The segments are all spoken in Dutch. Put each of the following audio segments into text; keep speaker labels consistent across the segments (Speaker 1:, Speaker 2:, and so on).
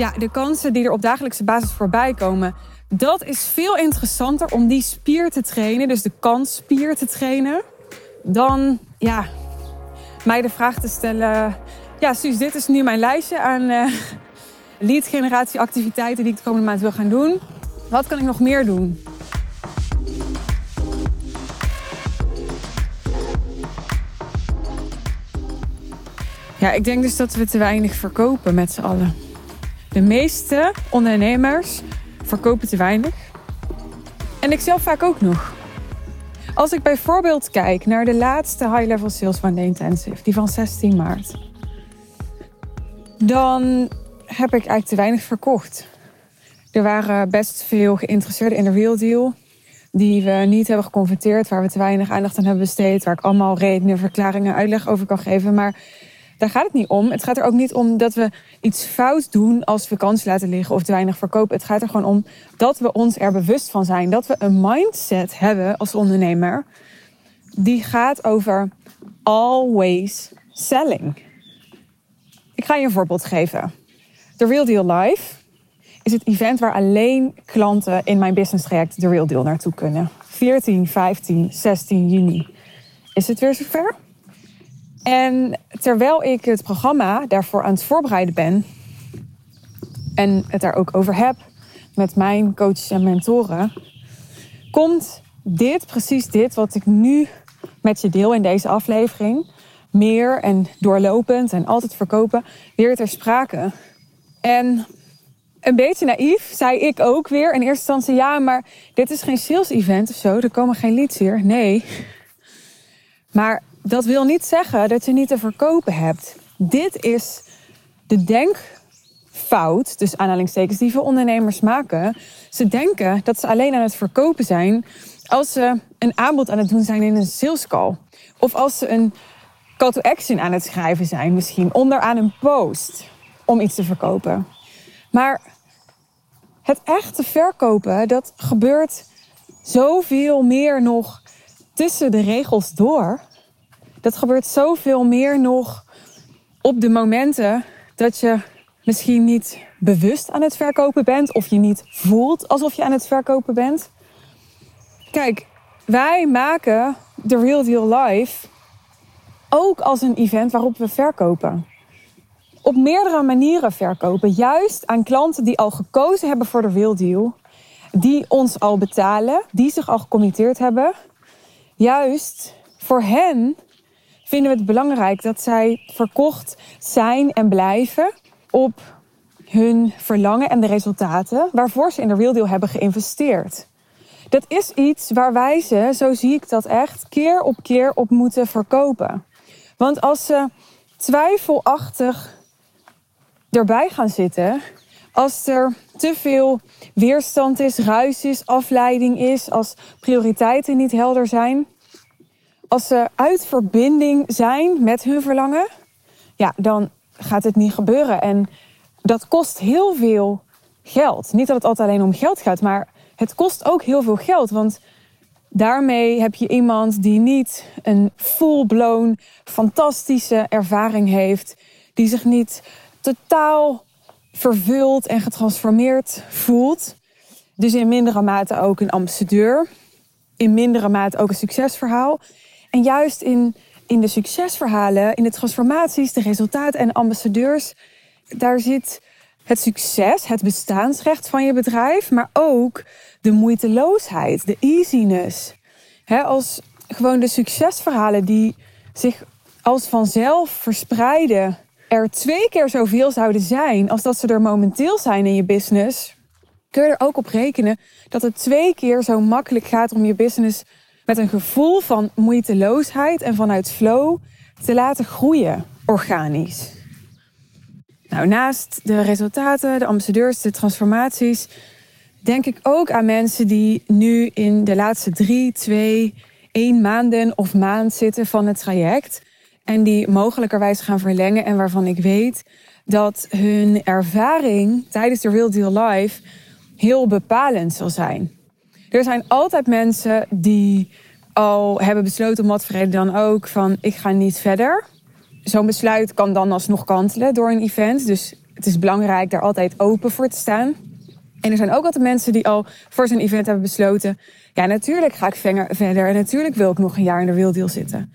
Speaker 1: ja, de kansen die er op dagelijkse basis voorbij komen, dat is veel interessanter om die spier te trainen, dus de kansspier te trainen, dan ja, mij de vraag te stellen: ja, Suus, dit is nu mijn lijstje aan uh, lead generatie activiteiten die ik de komende maand wil gaan doen. Wat kan ik nog meer doen? Ja, ik denk dus dat we te weinig verkopen met z'n allen. De meeste ondernemers verkopen te weinig. En ik zelf vaak ook nog. Als ik bijvoorbeeld kijk naar de laatste High Level Sales van de Intensive, die van 16 maart, dan heb ik eigenlijk te weinig verkocht. Er waren best veel geïnteresseerden in de real deal, die we niet hebben geconverteerd, waar we te weinig aandacht aan hebben besteed, waar ik allemaal redenen, verklaringen, uitleg over kan geven. Maar daar gaat het niet om. Het gaat er ook niet om dat we iets fout doen als we kans laten liggen of te weinig verkopen. Het gaat er gewoon om dat we ons er bewust van zijn. Dat we een mindset hebben als ondernemer die gaat over always selling. Ik ga je een voorbeeld geven. The Real Deal Live is het event waar alleen klanten in mijn business traject The Real Deal naartoe kunnen. 14, 15, 16 juni is het weer zover. En terwijl ik het programma daarvoor aan het voorbereiden ben en het daar ook over heb met mijn coaches en mentoren, komt dit, precies dit, wat ik nu met je deel in deze aflevering, meer en doorlopend en altijd verkopen, weer ter sprake. En een beetje naïef zei ik ook weer in eerste instantie: ja, maar dit is geen sales event of zo, er komen geen leads hier. Nee. Maar dat wil niet zeggen dat je niet te verkopen hebt. Dit is de denkfout, dus aanhalingstekens, die veel ondernemers maken. Ze denken dat ze alleen aan het verkopen zijn als ze een aanbod aan het doen zijn in een sales call. Of als ze een call to action aan het schrijven zijn, misschien onderaan een post om iets te verkopen. Maar het echte verkopen, dat gebeurt zoveel meer nog tussen de regels door dat gebeurt zoveel meer nog op de momenten dat je misschien niet bewust aan het verkopen bent of je niet voelt alsof je aan het verkopen bent. Kijk, wij maken de Real Deal Live ook als een event waarop we verkopen. Op meerdere manieren verkopen. Juist aan klanten die al gekozen hebben voor de Real Deal. Die ons al betalen. Die zich al gecommitteerd hebben. Juist voor hen vinden we het belangrijk dat zij verkocht zijn en blijven op hun verlangen en de resultaten waarvoor ze in de Real Deal hebben geïnvesteerd. Dat is iets waar wij ze, zo zie ik dat echt, keer op keer op moeten verkopen. Want als ze twijfelachtig erbij gaan zitten, als er te veel weerstand is, ruis is, afleiding is, als prioriteiten niet helder zijn, als ze uit verbinding zijn met hun verlangen, ja, dan gaat het niet gebeuren. En dat kost heel veel geld. Niet dat het altijd alleen om geld gaat, maar het kost ook heel veel geld. Want daarmee heb je iemand die niet een full-blown fantastische ervaring heeft, die zich niet totaal vervuld en getransformeerd voelt. Dus in mindere mate ook een ambassadeur. In mindere mate ook een succesverhaal. En juist in, in de succesverhalen, in de transformaties, de resultaten en ambassadeurs, daar zit het succes, het bestaansrecht van je bedrijf, maar ook de moeiteloosheid, de easiness. als gewoon de succesverhalen die zich als vanzelf verspreiden, er twee keer zoveel zouden zijn als dat ze er momenteel zijn in je business, kun je er ook op rekenen dat het twee keer zo makkelijk gaat om je business met een gevoel van moeiteloosheid en vanuit flow te laten groeien, organisch. Nou, naast de resultaten, de ambassadeurs, de transformaties, denk ik ook aan mensen die nu in de laatste drie, twee, één maanden of maand zitten van het traject. En die mogelijkerwijs gaan verlengen en waarvan ik weet dat hun ervaring tijdens de Real Deal Live heel bepalend zal zijn. Er zijn altijd mensen die al hebben besloten, om wat voor dan ook, van ik ga niet verder. Zo'n besluit kan dan alsnog kantelen door een event. Dus het is belangrijk daar altijd open voor te staan. En er zijn ook altijd mensen die al voor zo'n event hebben besloten... ja, natuurlijk ga ik verder en natuurlijk wil ik nog een jaar in de Real Deal zitten.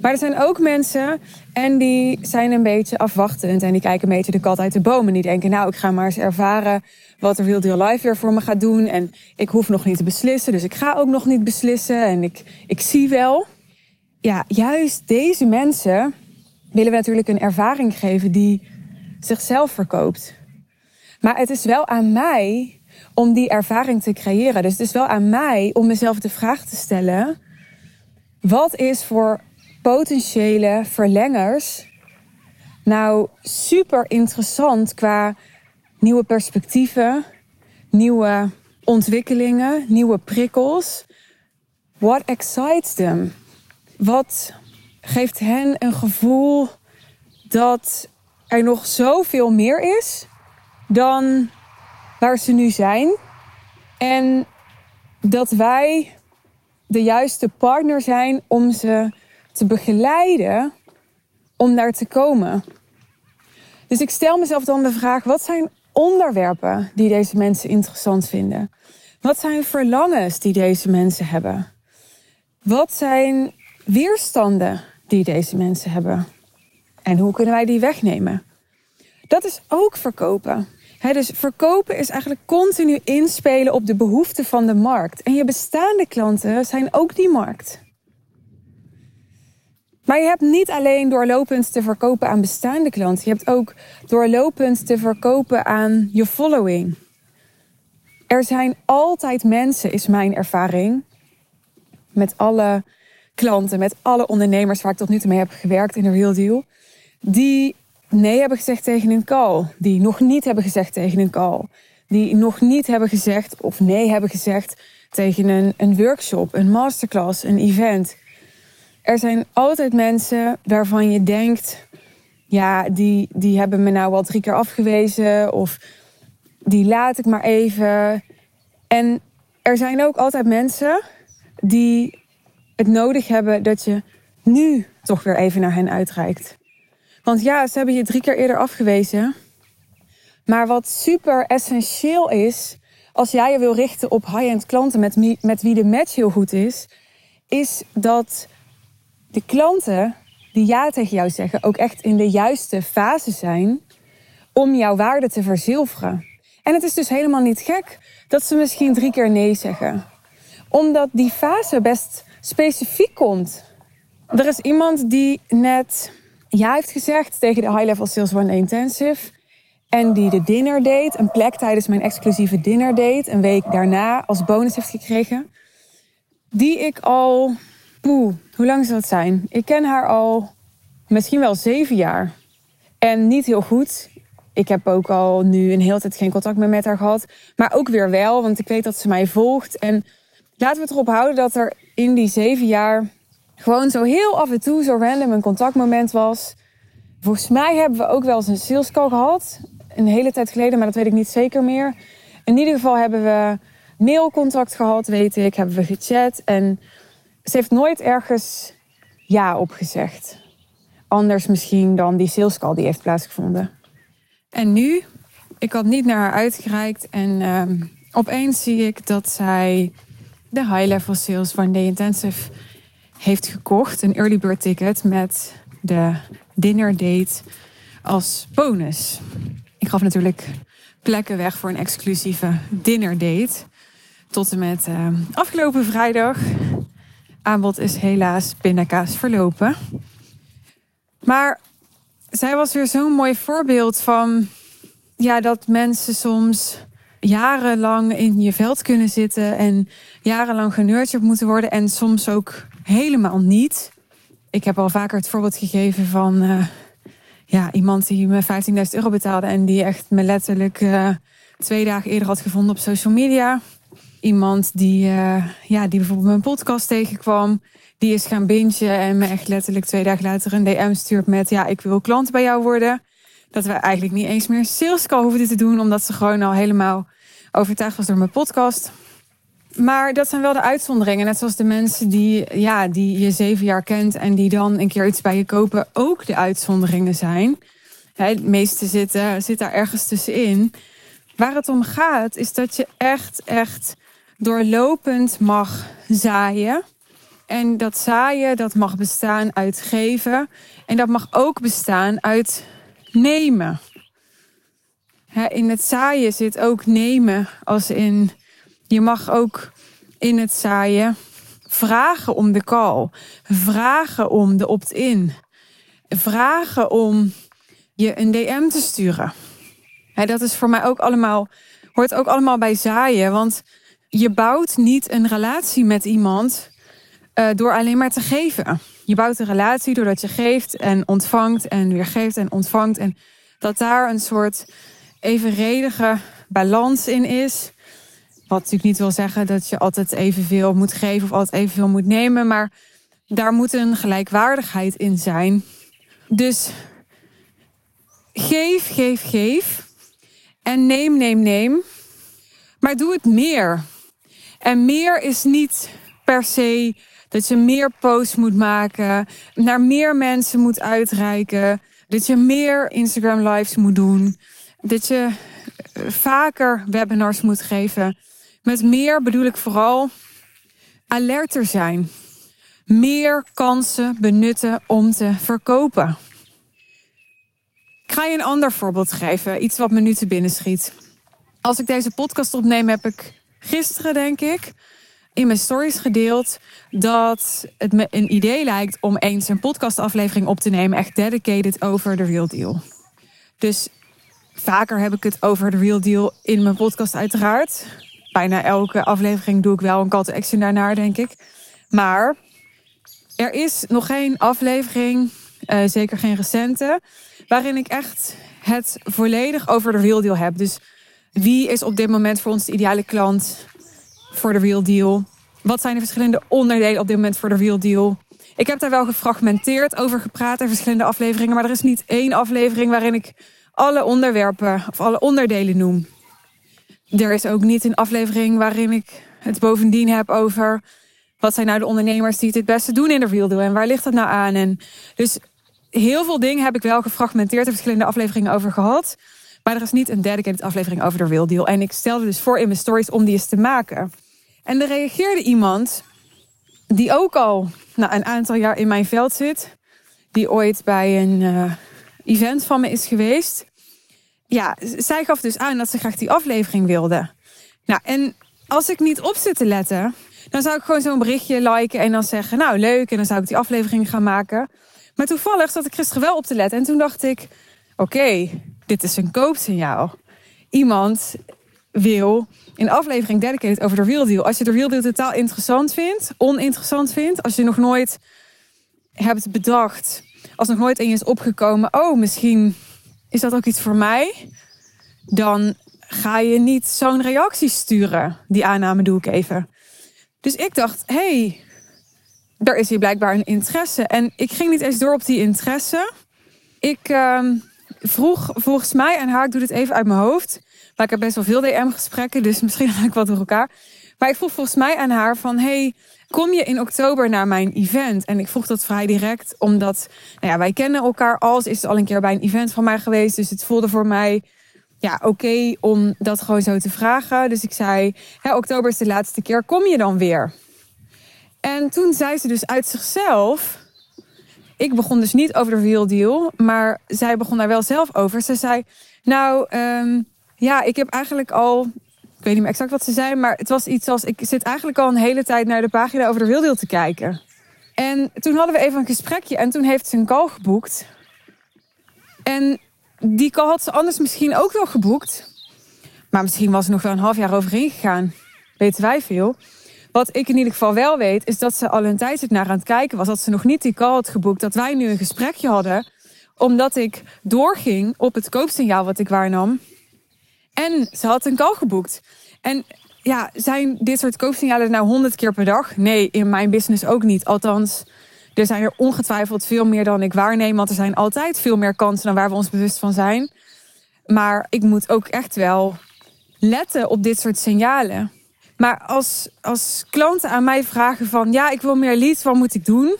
Speaker 1: Maar er zijn ook mensen en die zijn een beetje afwachtend... en die kijken een beetje de kat uit de boom en die denken... nou, ik ga maar eens ervaren wat Real Deal Life weer voor me gaat doen... en ik hoef nog niet te beslissen, dus ik ga ook nog niet beslissen... en ik, ik zie wel. Ja, juist deze mensen willen we natuurlijk een ervaring geven die zichzelf verkoopt. Maar het is wel aan mij om die ervaring te creëren. Dus het is wel aan mij om mezelf de vraag te stellen: wat is voor potentiële verlengers nou super interessant qua nieuwe perspectieven, nieuwe ontwikkelingen, nieuwe prikkels? What excites them? Wat geeft hen een gevoel dat er nog zoveel meer is dan waar ze nu zijn. En dat wij de juiste partner zijn om ze te begeleiden om daar te komen. Dus ik stel mezelf dan de vraag: wat zijn onderwerpen die deze mensen interessant vinden? Wat zijn verlangens die deze mensen hebben? Wat zijn weerstanden die deze mensen hebben? En hoe kunnen wij die wegnemen? Dat is ook verkopen. dus verkopen is eigenlijk continu inspelen op de behoeften van de markt. En je bestaande klanten zijn ook die markt. Maar je hebt niet alleen doorlopend te verkopen aan bestaande klanten. Je hebt ook doorlopend te verkopen aan je following. Er zijn altijd mensen, is mijn ervaring, met alle klanten, met alle ondernemers waar ik tot nu toe mee heb gewerkt in de Real Deal, die nee hebben gezegd tegen een call, die nog niet hebben gezegd tegen een call, die nog niet hebben gezegd of nee hebben gezegd tegen een, een workshop, een masterclass, een event. Er zijn altijd mensen waarvan je denkt, ja, die, die hebben me nou al drie keer afgewezen of die laat ik maar even. En er zijn ook altijd mensen die het nodig hebben dat je nu toch weer even naar hen uitreikt. Want ja, ze hebben je drie keer eerder afgewezen. Maar wat super essentieel is, als jij je wil richten op high-end klanten met, met wie de match heel goed is, is dat de klanten die ja tegen jou zeggen ook echt in de juiste fase zijn om jouw waarde te verzilveren. En het is dus helemaal niet gek dat ze misschien drie keer nee zeggen. Omdat die fase best specifiek komt. Er is iemand die net ja heeft gezegd tegen de High Level Sales One Intensive. En die de dinner date, een plek tijdens mijn exclusieve dinner date, een week daarna als bonus heeft gekregen. Die ik al, poeh, hoe lang zal het zijn? Ik ken haar al misschien wel zeven jaar. En niet heel goed. Ik heb ook al nu een hele tijd geen contact meer met haar gehad. Maar ook weer wel, want ik weet dat ze mij volgt. En laten we het erop houden dat er in die zeven jaar gewoon zo heel af en toe zo random een contactmoment was. Volgens mij hebben we ook wel eens een sales call gehad. Een hele tijd geleden, maar dat weet ik niet zeker meer. In ieder geval hebben we mailcontact gehad, weet ik. Hebben we gechat. En ze heeft nooit ergens ja op gezegd. Anders misschien dan die sales call die heeft plaatsgevonden. En nu, ik had niet naar haar uitgereikt. En uh, opeens zie ik dat zij de high level sales van The Intensive heeft gekocht. Een early bird ticket met de dinner date als bonus. Ik gaf natuurlijk plekken weg voor een exclusieve dinner date. Tot en met uh, afgelopen vrijdag. Aanbod is helaas pindakaas verlopen. Maar zij was weer zo'n mooi voorbeeld van ja, dat mensen soms jarenlang in je veld kunnen zitten en jarenlang genurtured moeten worden en soms ook helemaal niet. Ik heb al vaker het voorbeeld gegeven van uh, ja, iemand die me 15.000 euro betaalde en die echt me letterlijk uh, twee dagen eerder had gevonden op social media. Iemand die, uh, ja, die bijvoorbeeld mijn podcast tegenkwam. Die is gaan bingen en me echt letterlijk twee dagen later een DM stuurt met: Ja, ik wil klant bij jou worden. Dat we eigenlijk niet eens meer sales hoeven te doen, omdat ze gewoon al helemaal overtuigd was door mijn podcast. Maar dat zijn wel de uitzonderingen. Net zoals de mensen die, ja, die je zeven jaar kent en die dan een keer iets bij je kopen ook de uitzonderingen zijn. het meeste zitten, zit daar ergens tussenin. Waar het om gaat, is dat je echt, echt doorlopend mag zaaien. En dat zaaien, dat mag bestaan uit geven. En dat mag ook bestaan uit nemen. in het zaaien zit ook nemen. Als in, je mag ook in het zaaien vragen om de call. Vragen om de opt-in. Vragen om je een DM te sturen. dat is voor mij ook allemaal, hoort ook allemaal bij zaaien. Want je bouwt niet een relatie met iemand uh, door alleen maar te geven. Je bouwt een relatie doordat je geeft en ontvangt en weer geeft en ontvangt. En dat daar een soort evenredige balans in is. Wat natuurlijk niet wil zeggen dat je altijd evenveel moet geven of altijd evenveel moet nemen. Maar daar moet een gelijkwaardigheid in zijn. Dus geef, geef, geef. En neem, neem, neem. Maar doe het meer. En meer is niet per se dat je meer posts moet maken, naar meer mensen moet uitreiken, dat je meer Instagram lives moet doen, dat je eh, vaker webinars moet geven. Met meer bedoel ik vooral alerter zijn. Meer kansen benutten om te verkopen. Ik ga je een ander voorbeeld geven, iets wat me nu te binnen schiet. Als ik deze podcast opneem, heb ik gisteren, denk ik, in mijn stories gedeeld dat het me een idee lijkt om eens een podcastaflevering op te nemen, echt dedicated over de real deal. Dus vaker heb ik het over de real deal in mijn podcast, uiteraard. Bijna elke aflevering doe ik wel een call to action daarnaar, denk ik. Maar er is nog geen aflevering, uh, zeker geen recente, waarin ik echt het volledig over de real deal heb. Dus wie is op dit moment voor ons de ideale klant voor de real deal? Wat zijn de verschillende onderdelen op dit moment voor de real deal? Ik heb daar wel gefragmenteerd over gepraat in verschillende afleveringen, maar er is niet één aflevering waarin ik alle onderwerpen of alle onderdelen noem. Er is ook niet een aflevering waarin ik het bovendien heb over wat zijn nou de ondernemers die het het beste doen in de real deal en waar ligt dat nou aan? En dus heel veel dingen heb ik wel gefragmenteerd in verschillende afleveringen over gehad. Maar er is niet een dedicated aflevering over de real deal. En ik stelde dus voor in mijn stories om die eens te maken. En er reageerde iemand die ook al nou, een aantal jaar in mijn veld zit. Die ooit bij een uh, event van me is geweest. Ja, zij gaf dus aan dat ze graag die aflevering wilde. Nou, en als ik niet op zit te letten, dan zou ik gewoon zo'n berichtje liken en dan zeggen, nou leuk, en dan zou ik die aflevering gaan maken. Maar toevallig zat ik gisteren wel op te letten en toen dacht ik, oké, dit is een koopsignaal. Iemand wil een aflevering dedicated over de real. Als je de real totaal interessant vindt, oninteressant vindt, als je nog nooit hebt bedacht, als nog nooit in je is opgekomen, oh, misschien is dat ook iets voor mij, dan ga je niet zo'n reactie sturen. Die aanname doe ik even. Dus ik dacht, hey, er is hier blijkbaar een interesse. En ik ging niet eens door op die interesse. Ik uh, vroeg volgens mij aan haar, ik doe dit even uit mijn hoofd. Maar ik heb best wel veel DM-gesprekken, dus misschien ga ik wat door elkaar. Maar ik vroeg volgens mij aan haar van, hey, kom je in oktober naar mijn event? En ik vroeg dat vrij direct, omdat nou ja, wij kennen elkaar al. Ze is al een keer bij een event van mij geweest, dus het voelde voor mij ja, oké om dat gewoon zo te vragen. Dus ik zei, oktober is de laatste keer, kom je dan weer? En toen zei ze dus uit zichzelf, ik begon dus niet over de real deal, maar zij begon daar wel zelf over. Ze zei, nou, um, ja, ik heb eigenlijk al, ik weet niet meer exact wat ze zei, maar het was iets als, ik zit eigenlijk al een hele tijd naar de pagina over de real deal te kijken. En toen hadden we even een gesprekje en toen heeft ze een call geboekt. En die call had ze anders misschien ook wel geboekt. Maar misschien was er nog wel een half jaar overheen gegaan. Weten wij veel. Wat ik in ieder geval wel weet, is dat ze al een tijd zit naar aan het kijken was. Dat ze nog niet die call had geboekt. Dat wij nu een gesprekje hadden. Omdat ik doorging op het koopsignaal wat ik waarnam. En ze had een call geboekt. En ja, zijn dit soort koopsignalen nou honderd keer per dag? Nee, in mijn business ook niet. Althans, er zijn er ongetwijfeld veel meer dan ik waarneem. Want er zijn altijd veel meer kansen dan waar we ons bewust van zijn. Maar ik moet ook echt wel letten op dit soort signalen. Maar als, als klanten aan mij vragen van... ja, ik wil meer leads, wat moet ik doen?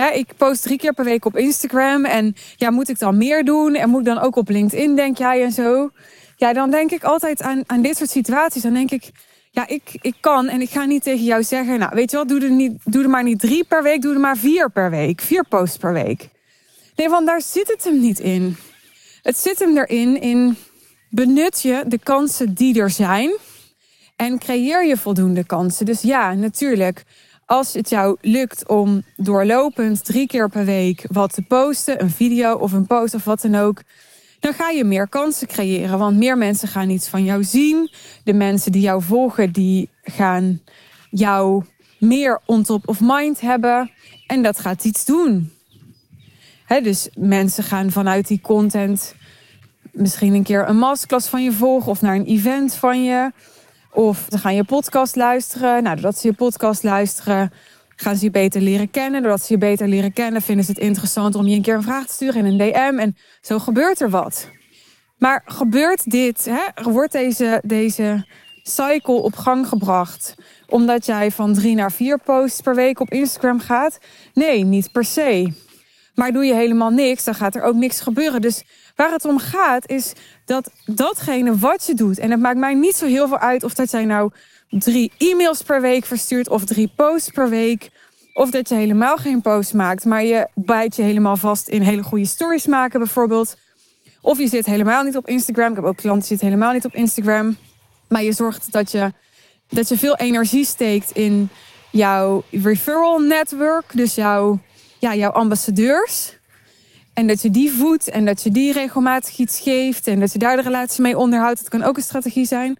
Speaker 1: hè, ik post drie keer per week op Instagram. En ja, moet ik dan meer doen? En moet ik dan ook op LinkedIn, denk jij en zo? Ja, dan denk ik altijd aan, aan dit soort situaties. Dan denk ik, ja, ik, ik kan en ik ga niet tegen jou zeggen, nou, weet je wat, doe er, niet, doe er maar niet drie per week, doe er maar vier per week. Vier posts per week. Nee, want daar zit het hem niet in. Het zit hem erin in benut je de kansen die er zijn en creëer je voldoende kansen. Dus ja, natuurlijk, als het jou lukt om doorlopend drie keer per week wat te posten, een video of een post of wat dan ook, dan ga je meer kansen creëren. Want meer mensen gaan iets van jou zien. De mensen die jou volgen, die gaan jou meer on top of mind hebben. En dat gaat iets doen. dus mensen gaan vanuit die content misschien een keer een masterclass van je volgen of naar een event van je. Of ze gaan je podcast luisteren. Nou, doordat ze je podcast luisteren, gaan ze je beter leren kennen. Doordat ze je beter leren kennen, vinden ze het interessant om je een keer een vraag te sturen in een DM. En zo gebeurt er wat. Maar gebeurt dit, hè? wordt deze, deze cycle op gang gebracht omdat jij van drie naar vier posts per week op Instagram gaat? Nee, niet per se. Maar doe je helemaal niks, dan gaat er ook niks gebeuren. Dus waar het om gaat, is dat datgene wat je doet, en het maakt mij niet zo heel veel uit of dat jij nou drie e-mails per week verstuurt of drie posts per week. Of dat je helemaal geen post maakt, maar je bijt je helemaal vast in hele goede stories maken bijvoorbeeld. Of je zit helemaal niet op Instagram. Ik heb ook klanten die zitten helemaal niet op Instagram. Maar je zorgt dat je, dat je veel energie steekt in jouw referral network. Dus jouw, ja, jouw ambassadeurs. En dat je die voedt en dat je die regelmatig iets geeft. En dat je daar de relatie mee onderhoudt. Dat kan ook een strategie zijn.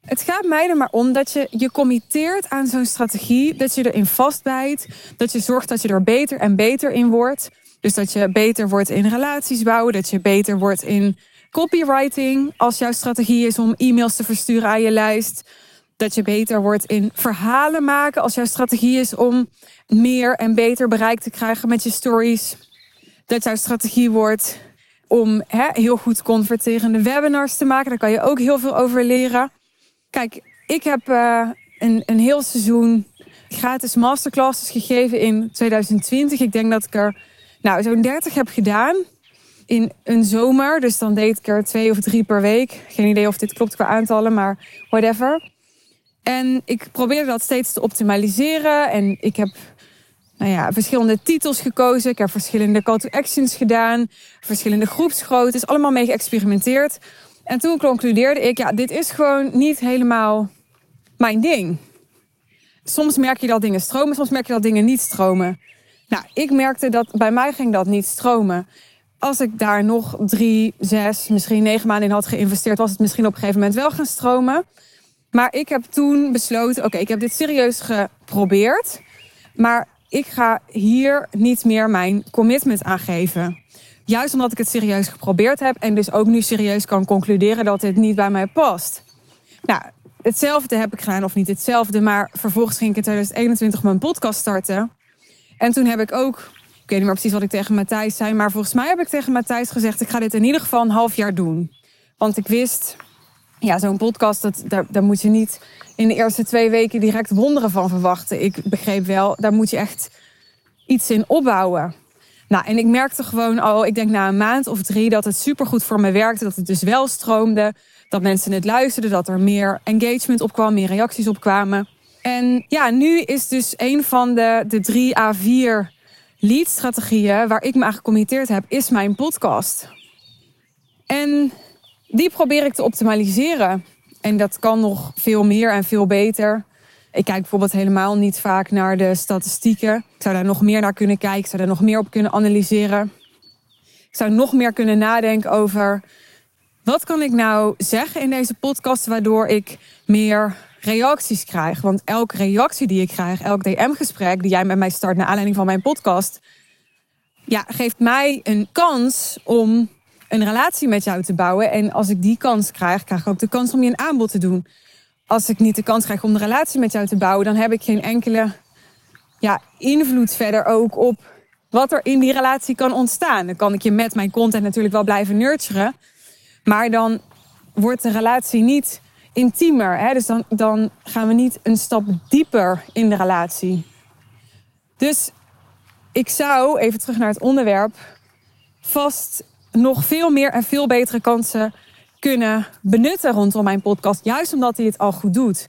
Speaker 1: Het gaat mij er maar om dat je je committeert aan zo'n strategie. Dat je erin vastbijt. Dat je zorgt dat je er beter en beter in wordt. Dus dat je beter wordt in relaties bouwen. Dat je beter wordt in copywriting. Als jouw strategie is om e-mails te versturen aan je lijst. Dat je beter wordt in verhalen maken. Als jouw strategie is om meer en beter bereik te krijgen met je stories. Dat jouw strategie wordt om heel goed converterende webinars te maken. Daar kan je ook heel veel over leren. Kijk, ik heb uh, een, een heel seizoen gratis masterclasses gegeven in 2020. Ik denk dat ik er nou, zo'n 30 heb gedaan in een zomer. Dus dan deed ik er twee of drie per week. Geen idee of dit klopt qua aantallen, maar whatever. En ik probeerde dat steeds te optimaliseren. En ik heb nou ja, verschillende titels gekozen. Ik heb verschillende call to actions gedaan. Verschillende groepsgroottes. Allemaal mee geëxperimenteerd. En toen concludeerde ik, ja, dit is gewoon niet helemaal mijn ding. Soms merk je dat dingen stromen, soms merk je dat dingen niet stromen. Nou, ik merkte dat bij mij ging dat niet stromen. Als ik daar nog drie, zes, misschien negen maanden in had geïnvesteerd, was het misschien op een gegeven moment wel gaan stromen. Maar ik heb toen besloten: oké, ik heb dit serieus geprobeerd. Maar ik ga hier niet meer mijn commitment aan geven. Juist omdat ik het serieus geprobeerd heb en dus ook nu serieus kan concluderen dat dit niet bij mij past. Nou, hetzelfde heb ik gedaan, of niet hetzelfde, maar vervolgens ging ik in 2021 mijn podcast starten. En toen heb ik ook, ik weet niet meer precies wat ik tegen Matthijs zei, maar volgens mij heb ik tegen Matthijs gezegd: ik ga dit in ieder geval een half jaar doen. Want ik wist, ja, zo'n podcast, dat, daar, moet je niet in de eerste twee weken direct wonderen van verwachten. Ik begreep wel, daar moet je echt iets in opbouwen. Nou, en ik merkte gewoon al, ik denk na een maand of drie, dat het supergoed voor me werkte. Dat het dus wel stroomde. Dat mensen het luisterden. Dat er meer engagement op kwam, meer reacties op kwamen. En ja, nu is dus een van de, de drie A4 lead strategieën waar ik me aan gecommitteerd heb, is mijn podcast. En die probeer ik te optimaliseren. En dat kan nog veel meer en veel beter. Ik kijk bijvoorbeeld helemaal niet vaak naar de statistieken. Ik zou daar nog meer naar kunnen kijken. Ik zou daar nog meer op kunnen analyseren. Ik zou nog meer kunnen nadenken over wat kan ik nou zeggen in deze podcast waardoor ik meer reacties krijg. Want elke reactie die ik krijg, elk DM-gesprek die jij met mij start naar aanleiding van mijn podcast, ja, geeft mij een kans om een relatie met jou te bouwen. En als ik die kans krijg, krijg ik ook de kans om je een aanbod te doen. Als ik niet de kans krijg om een relatie met jou te bouwen, dan heb ik geen enkele ja, invloed verder ook op wat er in die relatie kan ontstaan. Dan kan ik je met mijn content natuurlijk wel blijven nurturen. Maar dan wordt de relatie niet intiemer. Hè? Dus dan, dan gaan we niet een stap dieper in de relatie. Dus ik zou, even terug naar het onderwerp, vast nog veel meer en veel betere kansen kunnen benutten rondom mijn podcast. Juist omdat hij het al goed doet.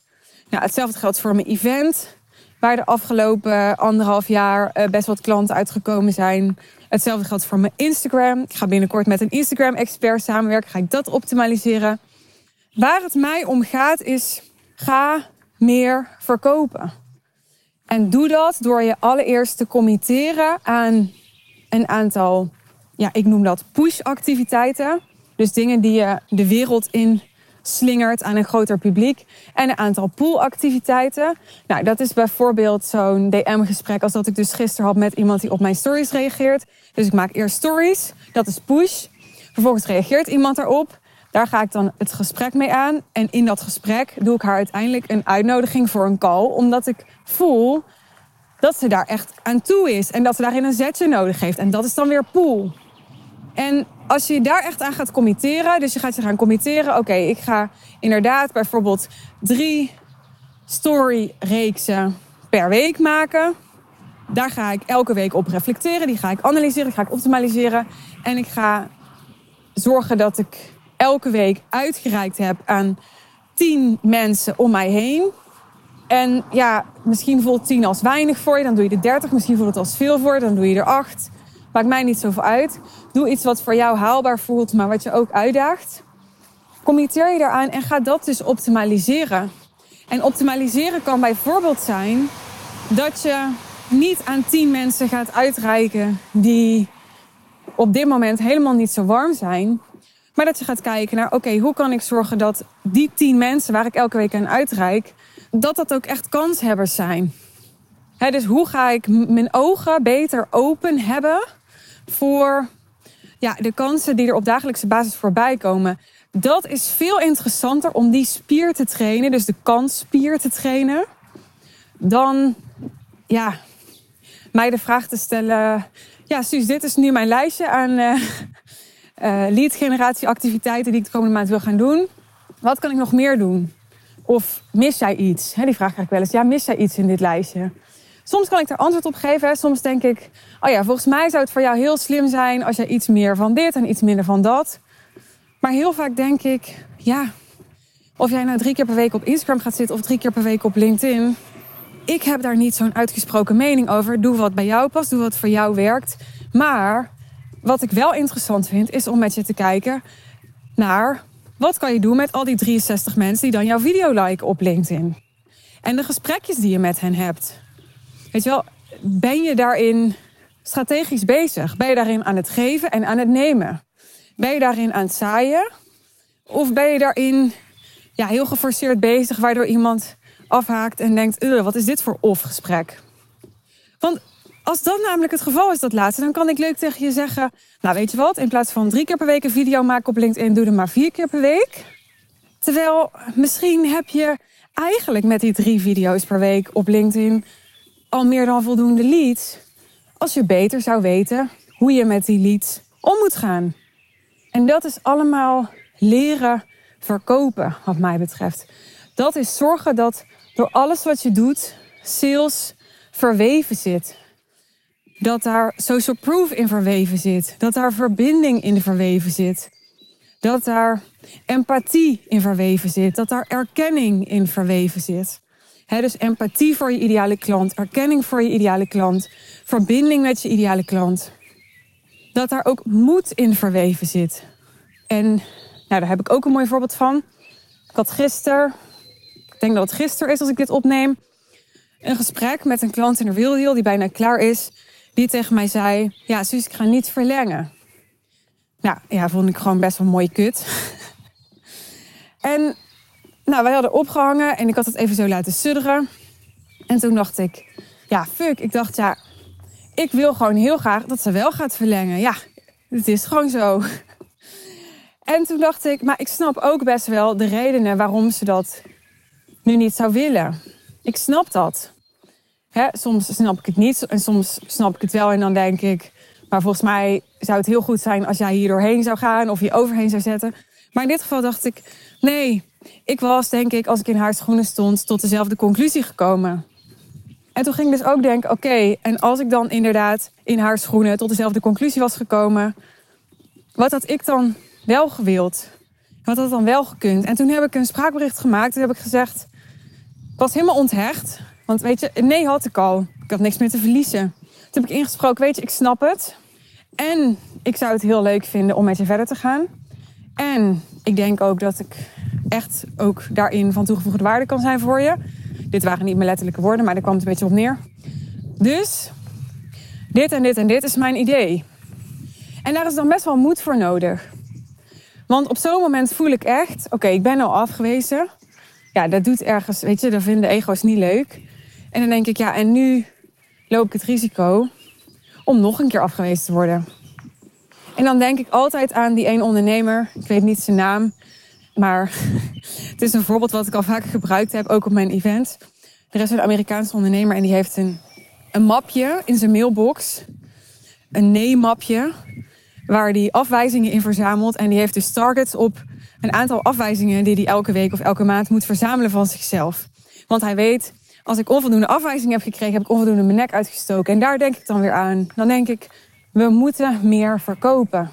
Speaker 1: Nou, hetzelfde geldt voor mijn event, waar de afgelopen anderhalf jaar eh, best wat klanten uitgekomen zijn. Hetzelfde geldt voor mijn Instagram. Ik ga binnenkort met een Instagram-expert samenwerken. Ga ik dat optimaliseren. Waar het mij om gaat is, ga meer verkopen. En doe dat door je allereerst te committeren aan een aantal, ja, ik noem dat push-activiteiten. Dus dingen die je de wereld in slingert aan een groter publiek. En een aantal poolactiviteiten. Nou, dat is bijvoorbeeld zo'n DM-gesprek als dat ik dus gisteren had met iemand die op mijn stories reageert. Dus ik maak eerst stories, dat is push. Vervolgens reageert iemand daarop. Daar ga ik dan het gesprek mee aan. En in dat gesprek doe ik haar uiteindelijk een uitnodiging voor een call. Omdat ik voel dat ze daar echt aan toe is. En dat ze daarin een zetje nodig heeft. En dat is dan weer pool. En als je daar echt aan gaat committeren, dus je gaat je gaan committeren, oké, ik ga inderdaad bijvoorbeeld drie story-reeksen per week maken. Daar ga ik elke week op reflecteren, die ga ik analyseren, die ga ik optimaliseren. En ik ga zorgen dat ik elke week uitgereikt heb aan tien mensen om mij heen. En ja, misschien voelt tien als weinig voor je, dan doe je er 30. Misschien voelt het als veel voor je, dan doe je er acht. Maakt mij niet zoveel uit. Doe iets wat voor jou haalbaar voelt, maar wat je ook uitdaagt. Committeer je eraan en ga dat dus optimaliseren. En optimaliseren kan bijvoorbeeld zijn dat je niet aan tien mensen gaat uitreiken die op dit moment helemaal niet zo warm zijn. Maar dat je gaat kijken naar, oké, hoe kan ik zorgen dat die tien mensen waar ik elke week aan uitreik, dat dat ook echt kanshebbers zijn. dus hoe ga ik mijn ogen beter open hebben voor ja, de kansen die er op dagelijkse basis voorbij komen. Dat is veel interessanter om die spier te trainen, dus de kansspier te trainen, dan ja, mij de vraag te stellen: Ja, Suus, dit is nu mijn lijstje aan uh, uh, lead generatie activiteiten die ik de komende maand wil gaan doen. Wat kan ik nog meer doen? Of mis jij iets? die vraag krijg ik wel eens. Ja, mis jij iets in dit lijstje? Soms kan ik er antwoord op geven. Soms denk ik, oh ja, volgens mij zou het voor jou heel slim zijn als je iets meer van dit en iets minder van dat. Maar heel vaak denk ik, ja, of jij nou drie keer per week op Instagram gaat zitten of drie keer per week op LinkedIn. Ik heb daar niet zo'n uitgesproken mening over. Doe wat bij jou past, doe wat voor jou werkt. Maar wat ik wel interessant vind, is om met je te kijken naar wat kan je doen met al die 63 mensen die dan jouw video liken op LinkedIn. En de gesprekjes die je met hen hebt. Weet je wel, ben je daarin strategisch bezig? Ben je daarin aan het geven en aan het nemen? Ben je daarin aan het zaaien? Of ben je daarin ja, heel geforceerd bezig, waardoor iemand afhaakt en denkt: wat is dit voor of-gesprek? Want als dat namelijk het geval is, dat laatste, dan kan ik leuk tegen je zeggen: Nou, weet je wat, in plaats van drie keer per week een video maken op LinkedIn, doe er maar vier keer per week. Terwijl misschien heb je eigenlijk met die drie video's per week op LinkedIn al meer dan voldoende leads. Als je beter zou weten hoe je met die leads om moet gaan. En dat is allemaal leren verkopen, wat mij betreft. Dat is zorgen dat door alles wat je doet, sales verweven zit. Dat daar social proof in verweven zit. Dat daar verbinding in verweven zit. Dat daar empathie in verweven zit. Dat daar erkenning in verweven zit dus empathie voor je ideale klant, erkenning voor je ideale klant, verbinding met je ideale klant. Dat daar ook moed in verweven zit. En nou, daar heb ik ook een mooi voorbeeld van. Ik had gisteren, ik denk dat het gisteren is als ik dit opneem, een gesprek met een klant in de Real die bijna klaar is. Die tegen mij zei, ja Suus, ik ga niet verlengen. Nou ja, vond ik gewoon best wel mooi kut. en nou, wij hadden opgehangen en ik had het even zo laten sudderen. En toen dacht ik, ja, fuck. Ik dacht, ja, ik wil gewoon heel graag dat ze wel gaat verlengen. Ja, het is gewoon zo. En toen dacht ik, maar ik snap ook best wel de redenen waarom ze dat nu niet zou willen. Ik snap dat. Soms snap ik het niet en soms snap ik het wel en dan denk ik, maar volgens mij zou het heel goed zijn als jij hier doorheen zou gaan of je overheen zou zetten. Maar in dit geval dacht ik, nee, ik was denk ik, als ik in haar schoenen stond, tot dezelfde conclusie gekomen. En toen ging ik dus ook denken, oké, en als ik dan inderdaad in haar schoenen tot dezelfde conclusie was gekomen, wat had ik dan wel gewild? Wat had dan wel gekund? En toen heb ik een spraakbericht gemaakt. Toen heb ik gezegd, ik was helemaal onthecht. Want weet je, nee had ik al. Ik had niks meer te verliezen. Toen heb ik ingesproken, weet je, ik snap het. En ik zou het heel leuk vinden om met je verder te gaan. En ik denk ook dat ik echt ook daarin van toegevoegde waarde kan zijn voor je. Dit waren niet mijn letterlijke woorden, maar daar kwam het een beetje op neer. Dus dit en dit en dit is mijn idee. En daar is dan best wel moed voor nodig. Want op zo'n moment voel ik echt, oké, ik ben al afgewezen. Ja, dat doet ergens, weet je, dat vinden ego's niet leuk. En dan denk ik, ja, en nu loop ik het risico om nog een keer afgewezen te worden. En dan denk ik altijd aan die één ondernemer. Ik weet niet zijn naam. Maar het is een voorbeeld wat ik al vaker gebruikt heb, ook op mijn event. Er is een Amerikaanse ondernemer en die heeft een, een mapje in zijn mailbox. Een nee-mapje. Waar die afwijzingen in verzamelt. En die heeft dus targets op een aantal afwijzingen die hij elke week of elke maand moet verzamelen van zichzelf. Want hij weet, als ik onvoldoende afwijzingen heb gekregen, heb ik onvoldoende mijn nek uitgestoken. En daar denk ik dan weer aan. Dan denk ik, we moeten meer verkopen.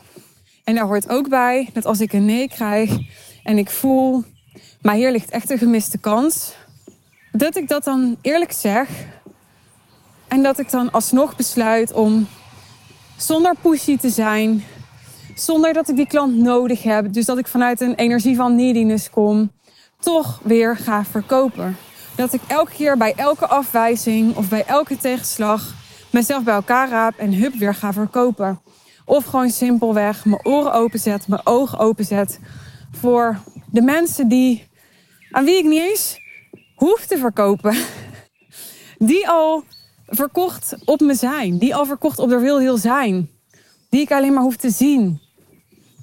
Speaker 1: En daar hoort ook bij dat als ik een nee krijg en ik voel, maar hier ligt echt een gemiste kans, dat ik dat dan eerlijk zeg. En dat ik dan alsnog besluit om zonder pushy te zijn, zonder dat ik die klant nodig heb, dus dat ik vanuit een energie van neediness kom, toch weer ga verkopen. Dat ik elke keer bij elke afwijzing of bij elke tegenslag mezelf bij elkaar raap en hup weer ga verkopen. Of gewoon simpelweg mijn oren openzet, mijn ogen openzet voor de mensen die, aan wie ik niet eens hoef te verkopen. Die al verkocht op me zijn. Die al verkocht op er wil heel zijn. Die ik alleen maar hoef te zien.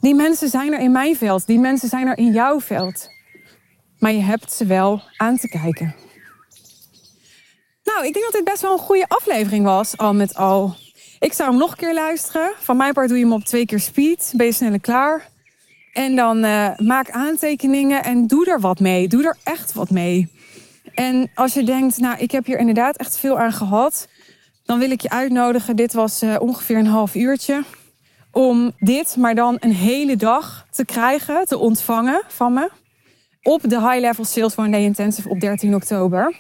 Speaker 1: Die mensen zijn er in mijn veld. Die mensen zijn er in jouw veld. Maar je hebt ze wel aan te kijken. Nou, ik denk dat dit best wel een goede aflevering was, al met al. Ik zou hem nog een keer luisteren. Van mijn part doe je hem op twee keer speed. Ben je sneller klaar. En dan uh, maak aantekeningen en doe er wat mee. Doe er echt wat mee. En als je denkt, nou, ik heb hier inderdaad echt veel aan gehad. Dan wil ik je uitnodigen. Dit was uh, ongeveer een half uurtje. Om dit, maar dan een hele dag te krijgen, te ontvangen van me. Op de High Level Sales One Day Intensive op 13 oktober.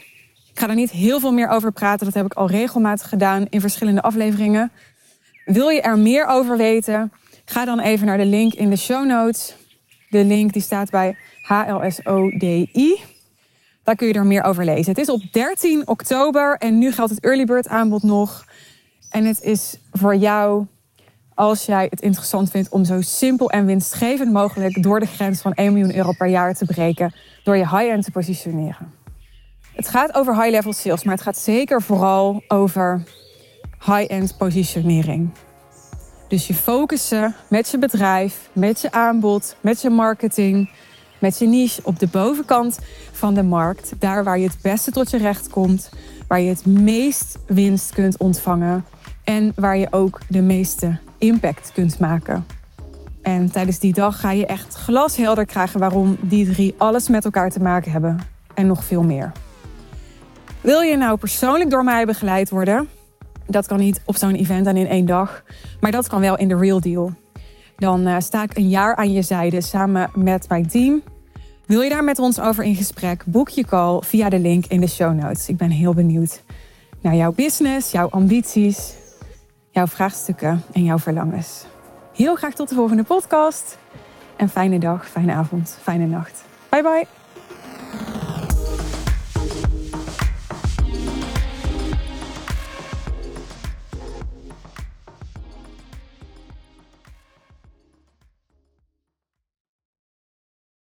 Speaker 1: Ik ga er niet heel veel meer over praten. Dat heb ik al regelmatig gedaan in verschillende afleveringen. Wil je er meer over weten? Ga dan even naar de link in de show notes. De link die staat bij HLSODI. Daar kun je er meer over lezen. Het is op 13 oktober en nu geldt het early bird aanbod nog. En het is voor jou, als jij het interessant vindt om zo simpel en winstgevend mogelijk door de grens van 1 miljoen euro per jaar te breken, door je high-end te positioneren. Het gaat over high-level sales, maar het gaat zeker vooral over high-end positionering. Dus je focussen met je bedrijf, met je aanbod, met je marketing, met je niche op de bovenkant van de markt. Daar waar je het beste tot je recht komt, waar je het meest winst kunt ontvangen en waar je ook de meeste impact kunt maken. En tijdens die dag ga je echt glashelder krijgen waarom die drie alles met elkaar te maken hebben en nog veel meer. Wil je nou persoonlijk door mij begeleid worden? Dat kan niet op zo'n event en in één dag, maar dat kan wel in de real deal. Dan uh, sta ik een jaar aan je zijde samen met mijn team. Wil je daar met ons over in gesprek? Boek je call via de link in de show notes. Ik ben heel benieuwd naar jouw business, jouw ambities, jouw vraagstukken en jouw verlangens. Heel graag tot de volgende podcast. En fijne dag, fijne avond, fijne nacht. Bye bye.